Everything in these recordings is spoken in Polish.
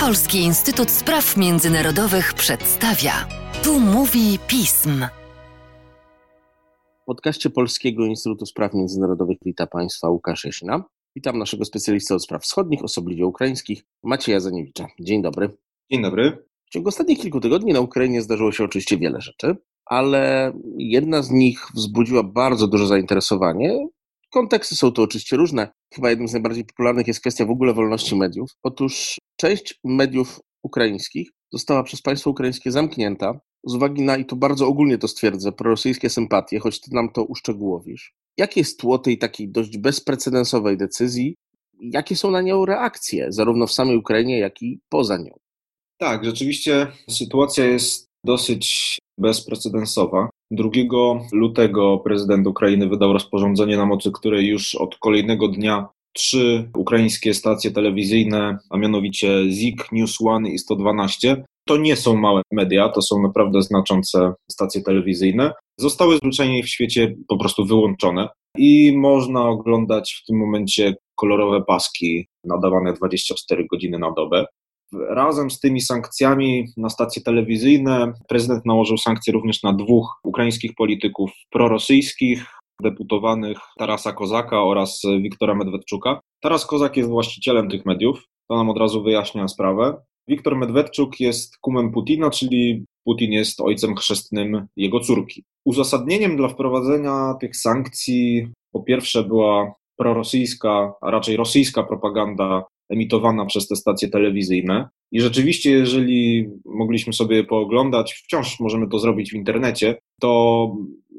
Polski Instytut Spraw Międzynarodowych przedstawia. Tu mówi pism. W podcaście Polskiego Instytutu Spraw Międzynarodowych wita Państwa Łukasz Jasina. Witam naszego specjalistę od spraw wschodnich, osobliwie ukraińskich, Macieja Zaniewicza. Dzień dobry. Dzień dobry. W ciągu ostatnich kilku tygodni na Ukrainie zdarzyło się oczywiście wiele rzeczy, ale jedna z nich wzbudziła bardzo duże zainteresowanie. Konteksty są tu oczywiście różne. Chyba jednym z najbardziej popularnych jest kwestia w ogóle wolności mediów. Otóż część mediów ukraińskich została przez państwo ukraińskie zamknięta z uwagi na, i to bardzo ogólnie to stwierdzę, prorosyjskie sympatie, choć ty nam to uszczegółowisz. Jakie jest tło tej takiej dość bezprecedensowej decyzji? Jakie są na nią reakcje, zarówno w samej Ukrainie, jak i poza nią? Tak, rzeczywiście sytuacja jest dosyć bezprecedensowa. 2 lutego prezydent Ukrainy wydał rozporządzenie, na mocy której już od kolejnego dnia trzy ukraińskie stacje telewizyjne, a mianowicie ZIK, News One i 112, to nie są małe media, to są naprawdę znaczące stacje telewizyjne, zostały zwyczajnie w świecie po prostu wyłączone i można oglądać w tym momencie kolorowe paski nadawane 24 godziny na dobę. Razem z tymi sankcjami na stacje telewizyjne prezydent nałożył sankcje również na dwóch ukraińskich polityków prorosyjskich, deputowanych Tarasa Kozaka oraz Wiktora Medwedczuka. Taras Kozak jest właścicielem tych mediów, to nam od razu wyjaśnia sprawę. Wiktor Medwedczuk jest kumem Putina, czyli Putin jest ojcem chrzestnym jego córki. Uzasadnieniem dla wprowadzenia tych sankcji po pierwsze była prorosyjska, a raczej rosyjska propaganda emitowana przez te stacje telewizyjne. I rzeczywiście, jeżeli mogliśmy sobie pooglądać, wciąż możemy to zrobić w internecie, to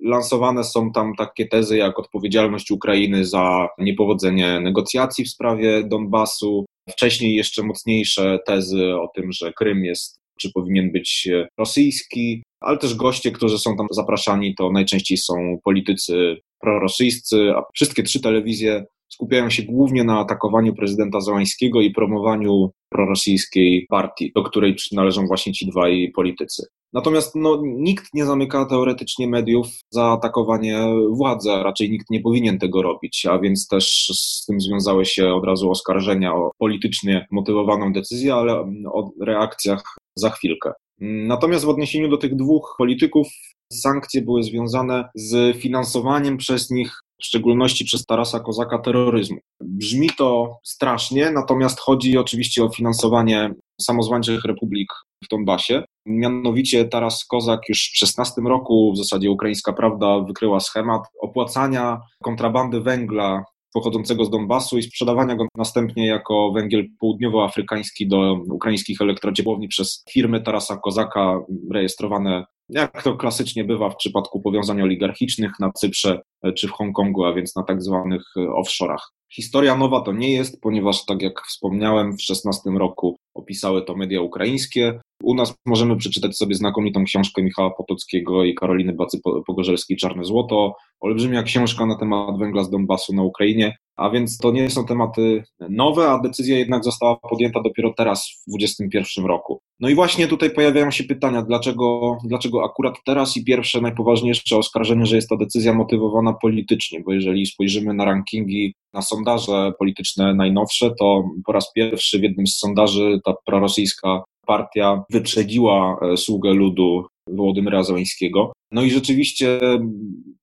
lansowane są tam takie tezy jak odpowiedzialność Ukrainy za niepowodzenie negocjacji w sprawie Donbasu, wcześniej jeszcze mocniejsze tezy o tym, że Krym jest czy powinien być rosyjski, ale też goście, którzy są tam zapraszani, to najczęściej są politycy prorosyjscy, a wszystkie trzy telewizje skupiają się głównie na atakowaniu prezydenta Załańskiego i promowaniu prorosyjskiej partii, do której przynależą właśnie ci dwaj politycy. Natomiast no, nikt nie zamyka teoretycznie mediów za atakowanie władzy, raczej nikt nie powinien tego robić, a więc też z tym związały się od razu oskarżenia o politycznie motywowaną decyzję, ale o reakcjach za chwilkę. Natomiast w odniesieniu do tych dwóch polityków sankcje były związane z finansowaniem przez nich w szczególności przez Tarasa Kozaka, terroryzmu. Brzmi to strasznie, natomiast chodzi oczywiście o finansowanie samozwańczych republik w Donbasie. Mianowicie Taras Kozak już w 16 roku, w zasadzie Ukraińska Prawda wykryła schemat opłacania kontrabandy węgla pochodzącego z Donbasu i sprzedawania go następnie jako węgiel południowoafrykański do ukraińskich elektrociepłowni przez firmy Tarasa Kozaka rejestrowane jak to klasycznie bywa w przypadku powiązań oligarchicznych na Cyprze e, czy w Hongkongu, a więc na tak zwanych e, offshore'ach. Historia nowa to nie jest, ponieważ, tak jak wspomniałem, w 16 roku opisały to media ukraińskie. U nas możemy przeczytać sobie znakomitą książkę Michała Potockiego i Karoliny Bacy-Pogorzelskiej Czarne Złoto. Olbrzymia książka na temat węgla z Donbasu na Ukrainie, a więc to nie są tematy nowe, a decyzja jednak została podjęta dopiero teraz, w 2021 roku. No i właśnie tutaj pojawiają się pytania, dlaczego, dlaczego akurat teraz i pierwsze, najpoważniejsze oskarżenie, że jest to decyzja motywowana politycznie, bo jeżeli spojrzymy na rankingi, na sondaże polityczne najnowsze, to po raz pierwszy w jednym z sondaży ta prorosyjska partia wyprzedziła e, sługę ludu Wołodymyra Załęskiego. No i rzeczywiście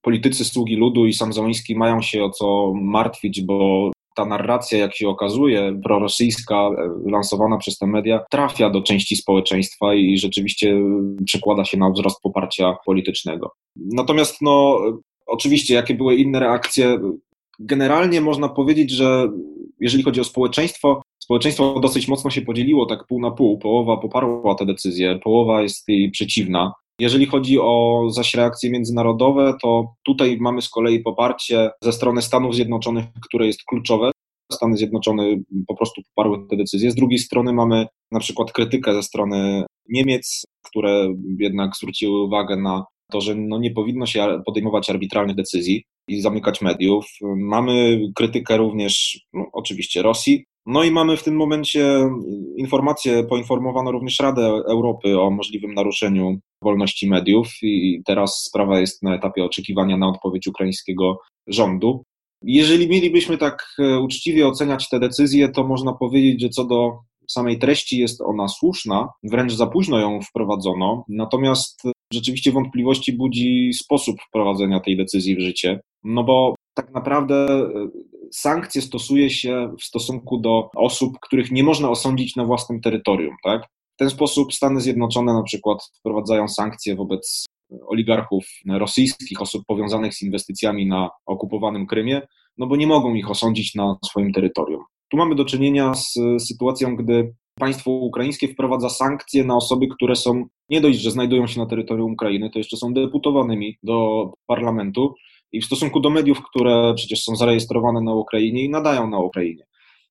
politycy Sługi Ludu i sam Załęski mają się o co martwić, bo ta narracja, jak się okazuje, prorosyjska, e, lansowana przez te media, trafia do części społeczeństwa i rzeczywiście przekłada się na wzrost poparcia politycznego. Natomiast, no, oczywiście, jakie były inne reakcje? Generalnie można powiedzieć, że jeżeli chodzi o społeczeństwo, społeczeństwo dosyć mocno się podzieliło, tak pół na pół. Połowa poparła tę decyzję, połowa jest jej przeciwna. Jeżeli chodzi o zaś reakcje międzynarodowe, to tutaj mamy z kolei poparcie ze strony Stanów Zjednoczonych, które jest kluczowe. Stany Zjednoczone po prostu poparły tę decyzję. Z drugiej strony mamy na przykład krytykę ze strony Niemiec, które jednak zwróciły uwagę na to, że no nie powinno się podejmować arbitralnych decyzji i zamykać mediów. Mamy krytykę również, no, oczywiście, Rosji, no i mamy w tym momencie informację, poinformowano również Radę Europy o możliwym naruszeniu wolności mediów i teraz sprawa jest na etapie oczekiwania na odpowiedź ukraińskiego rządu. Jeżeli mielibyśmy tak e, uczciwie oceniać te decyzje, to można powiedzieć, że co do samej treści jest ona słuszna, wręcz za późno ją wprowadzono, natomiast rzeczywiście wątpliwości budzi sposób wprowadzenia tej decyzji w życie, no bo tak naprawdę e, sankcje stosuje się w stosunku do osób, których nie można osądzić na własnym terytorium, tak? W ten sposób Stany Zjednoczone na przykład wprowadzają sankcje wobec oligarchów rosyjskich, osób powiązanych z inwestycjami na okupowanym Krymie, no bo nie mogą ich osądzić na swoim terytorium. Tu mamy do czynienia z sytuacją, gdy państwo ukraińskie wprowadza sankcje na osoby, które są nie dość, że znajdują się na terytorium Ukrainy, to jeszcze są deputowanymi do parlamentu i w stosunku do mediów, które przecież są zarejestrowane na Ukrainie i nadają na Ukrainie.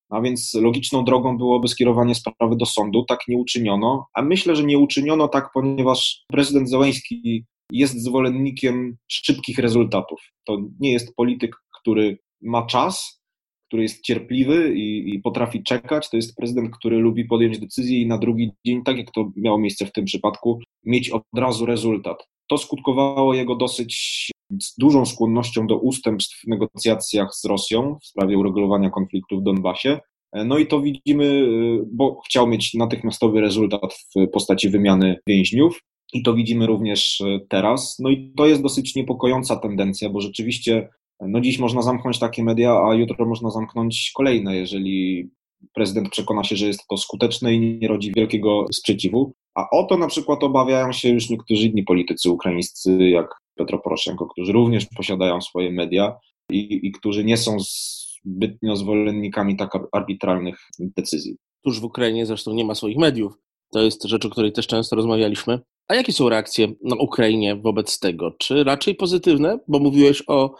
A więc logiczną drogą byłoby skierowanie sprawy do sądu. Tak nie uczyniono, a myślę, że nie uczyniono tak, ponieważ prezydent Zełenski jest zwolennikiem szybkich rezultatów. To nie jest polityk, który ma czas, który jest cierpliwy i, i, potrafi czekać. To jest prezydent, który lubi podjąć decyzję i na drugi dzień, tak jak to miało miejsce w tym przypadku, mieć od razu rezultat. To skutkowało jego dosyć dużą skłonnością do ustępstw w negocjacjach z Rosją w sprawie uregulowania konfliktu w Donbasie. No i to widzimy, bo chciał mieć natychmiastowy rezultat w postaci wymiany więźniów. I to widzimy również teraz. No i to jest dosyć niepokojąca tendencja, bo rzeczywiście no dziś można zamknąć takie media, a jutro można zamknąć kolejne, jeżeli prezydent przekona się, że jest to skuteczne i nie rodzi wielkiego sprzeciwu. A o to na przykład obawiają się już niektórzy inni politycy ukraińscy, jak Petro Poroszenko, którzy również posiadają swoje media i, i którzy nie są zbytnio zwolennikami tak arbitralnych decyzji. Tuż w Ukrainie zresztą nie ma swoich mediów. To jest rzecz, o której też często rozmawialiśmy. A jakie są reakcje na Ukrainie wobec tego? Czy raczej pozytywne, bo mówiłeś o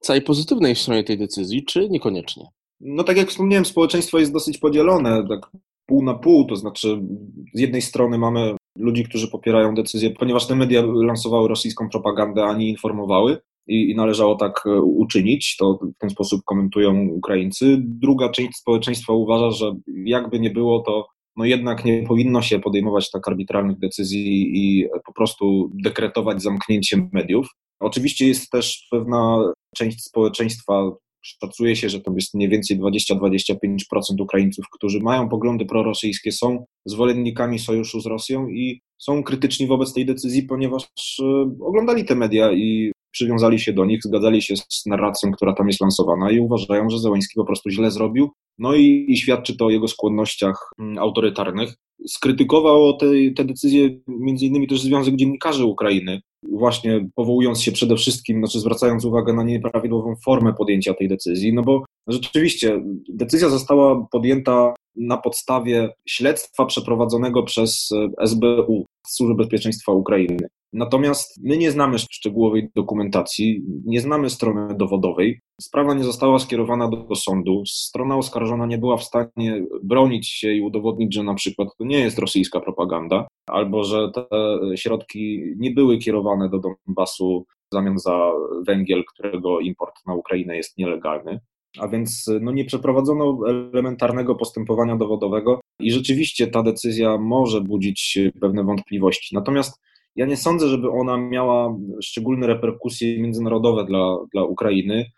całej pozytywnej stronie tej decyzji, czy niekoniecznie? No tak jak wspomniałem, społeczeństwo jest dosyć podzielone, tak pół na pół, to znaczy z jednej strony mamy ludzi, którzy popierają decyzję, ponieważ te media lansowały rosyjską propagandę, a nie informowały i, i należało tak e, uczynić, to w ten sposób komentują Ukraińcy. Druga część społeczeństwa uważa, że jakby nie było, to no jednak nie powinno się podejmować tak arbitralnych decyzji i po prostu dekretować zamknięcie mediów. Oczywiście jest też pewna część społeczeństwa, szacuje się, że to jest mniej więcej 20-25% Ukraińców, którzy mają poglądy prorosyjskie, są zwolennikami sojuszu z Rosją i są krytyczni wobec tej decyzji, ponieważ e, oglądali te media i przywiązali się do nich, zgadzali się z narracją, która tam jest lansowana i uważają, że Zełański po prostu źle zrobił. No i, i świadczy to o jego skłonnościach mm, autorytarnych. Skrytykował te, te decyzje między innymi też Związek Dziennikarzy Ukrainy, właśnie powołując się przede wszystkim, znaczy zwracając uwagę na nieprawidłową formę podjęcia tej decyzji, no bo rzeczywiście decyzja została podjęta na podstawie śledztwa przeprowadzonego przez SBU, Służbę Bezpieczeństwa Ukrainy. Natomiast my nie znamy szczegółowej dokumentacji, nie znamy strony dowodowej. Sprawa nie została skierowana do, sądu. Strona oskarżona nie była w stanie bronić się i udowodnić, że na przykład to nie jest rosyjska propaganda, albo że te środki nie były kierowane do Donbasu w zamian za węgiel, którego import na Ukrainę jest nielegalny. A więc no, nie przeprowadzono elementarnego postępowania dowodowego i rzeczywiście ta decyzja może budzić pewne wątpliwości. Natomiast ja nie sądzę, żeby ona miała szczególne reperkusje międzynarodowe dla, dla Ukrainy,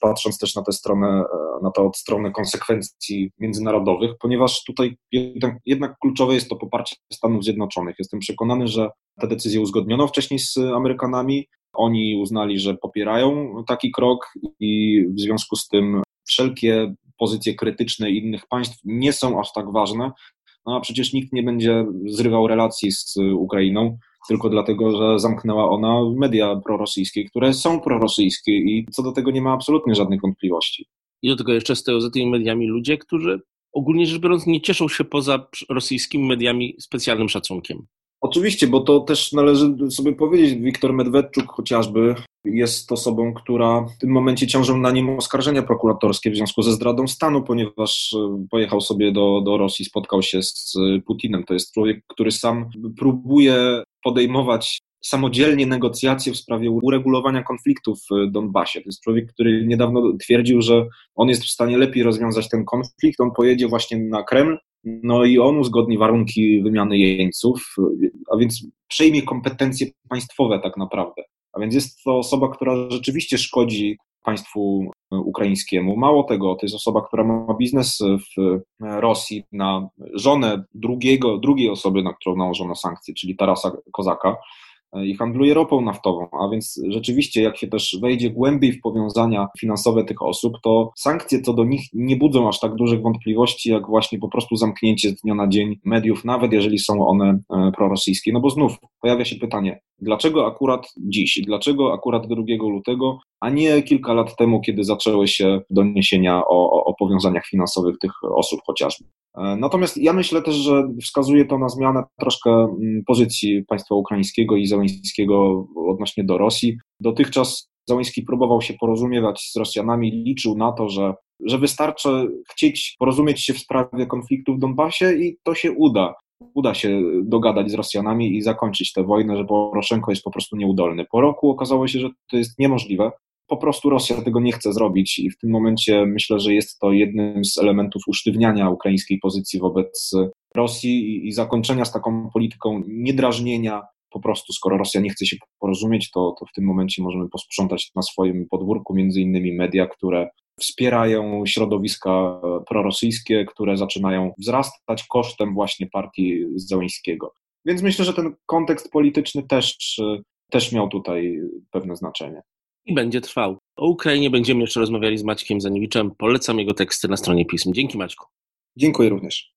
patrząc też na tę stronę, na tę stronę konsekwencji międzynarodowych, ponieważ tutaj jednak, jednak kluczowe jest to poparcie Stanów Zjednoczonych. Jestem przekonany, że tę decyzję uzgodniono wcześniej z Amerykanami. Oni uznali, że popierają taki krok i w związku z tym wszelkie pozycje krytyczne innych państw nie są aż tak ważne. No a przecież nikt nie będzie zrywał relacji z Ukrainą tylko dlatego, że zamknęła ona media prorosyjskie, które są prorosyjskie i co do tego nie ma absolutnie żadnych wątpliwości. I do tego jeszcze stoją za tymi mediami ludzie, którzy ogólnie rzecz biorąc nie cieszą się poza rosyjskimi mediami specjalnym szacunkiem. Oczywiście, bo to też należy sobie powiedzieć, Wiktor Medwedczuk chociażby jest osobą, która w tym momencie ciążą na nim oskarżenia prokuratorskie w związku ze zdradą stanu, ponieważ e, pojechał sobie do, do Rosji, spotkał się z Putinem. To jest człowiek, który sam próbuje podejmować samodzielnie negocjacje w sprawie uregulowania konfliktu w Donbasie. To jest człowiek, który niedawno twierdził, że on jest w stanie lepiej rozwiązać ten konflikt. On pojedzie właśnie na Kreml, no i on uzgodni warunki wymiany jeńców, a więc przejmie kompetencje państwowe tak naprawdę. A więc jest to osoba, która rzeczywiście szkodzi państwu ukraińskiemu. Mało tego, to jest osoba, która ma biznes w Rosji na żonę drugiego, drugiej osoby, na którą nałożono sankcje, czyli Tarasa Kozaka i handluje ropą naftową, a więc rzeczywiście jak się też wejdzie głębiej w powiązania finansowe tych osób, to sankcje co do nich nie budzą aż tak dużych wątpliwości, jak właśnie po prostu zamknięcie z dnia na dzień mediów, nawet jeżeli są one e, prorosyjskie. No bo znów pojawia się pytanie, dlaczego akurat dziś, dlaczego akurat 2 lutego, a nie kilka lat temu, kiedy zaczęły się doniesienia o, o powiązaniach finansowych tych osób chociażby. E, natomiast ja myślę też, że wskazuje to na zmianę troszkę mm, pozycji państwa ukraińskiego i Załęskiego odnośnie do Rosji. Dotychczas Załęski próbował się porozumiewać z Rosjanami, liczył na to, że, że wystarczy chcieć porozumieć się w sprawie konfliktu w Donbasie i to się uda. Uda się dogadać z Rosjanami i zakończyć tę wojnę, że Poroszenko jest po prostu nieudolny. Po roku okazało się, że to jest niemożliwe po prostu Rosja tego nie chce zrobić i w tym momencie myślę, że jest to jednym z elementów usztywniania ukraińskiej pozycji wobec Rosji i, zakończenia z taką polityką niedrażnienia. Po prostu, skoro Rosja nie chce się porozumieć, to, to w tym momencie możemy posprzątać na swoim podwórku między innymi media, które wspierają środowiska prorosyjskie, które zaczynają wzrastać kosztem właśnie partii Załęskiego. Więc myślę, że ten kontekst polityczny też, też miał tutaj pewne znaczenie i będzie trwał. O Ukrainie będziemy jeszcze rozmawiali z Maćkiem Zaniewiczem. Polecam jego teksty na stronie pism. Dzięki Maćku. Dziękuję również.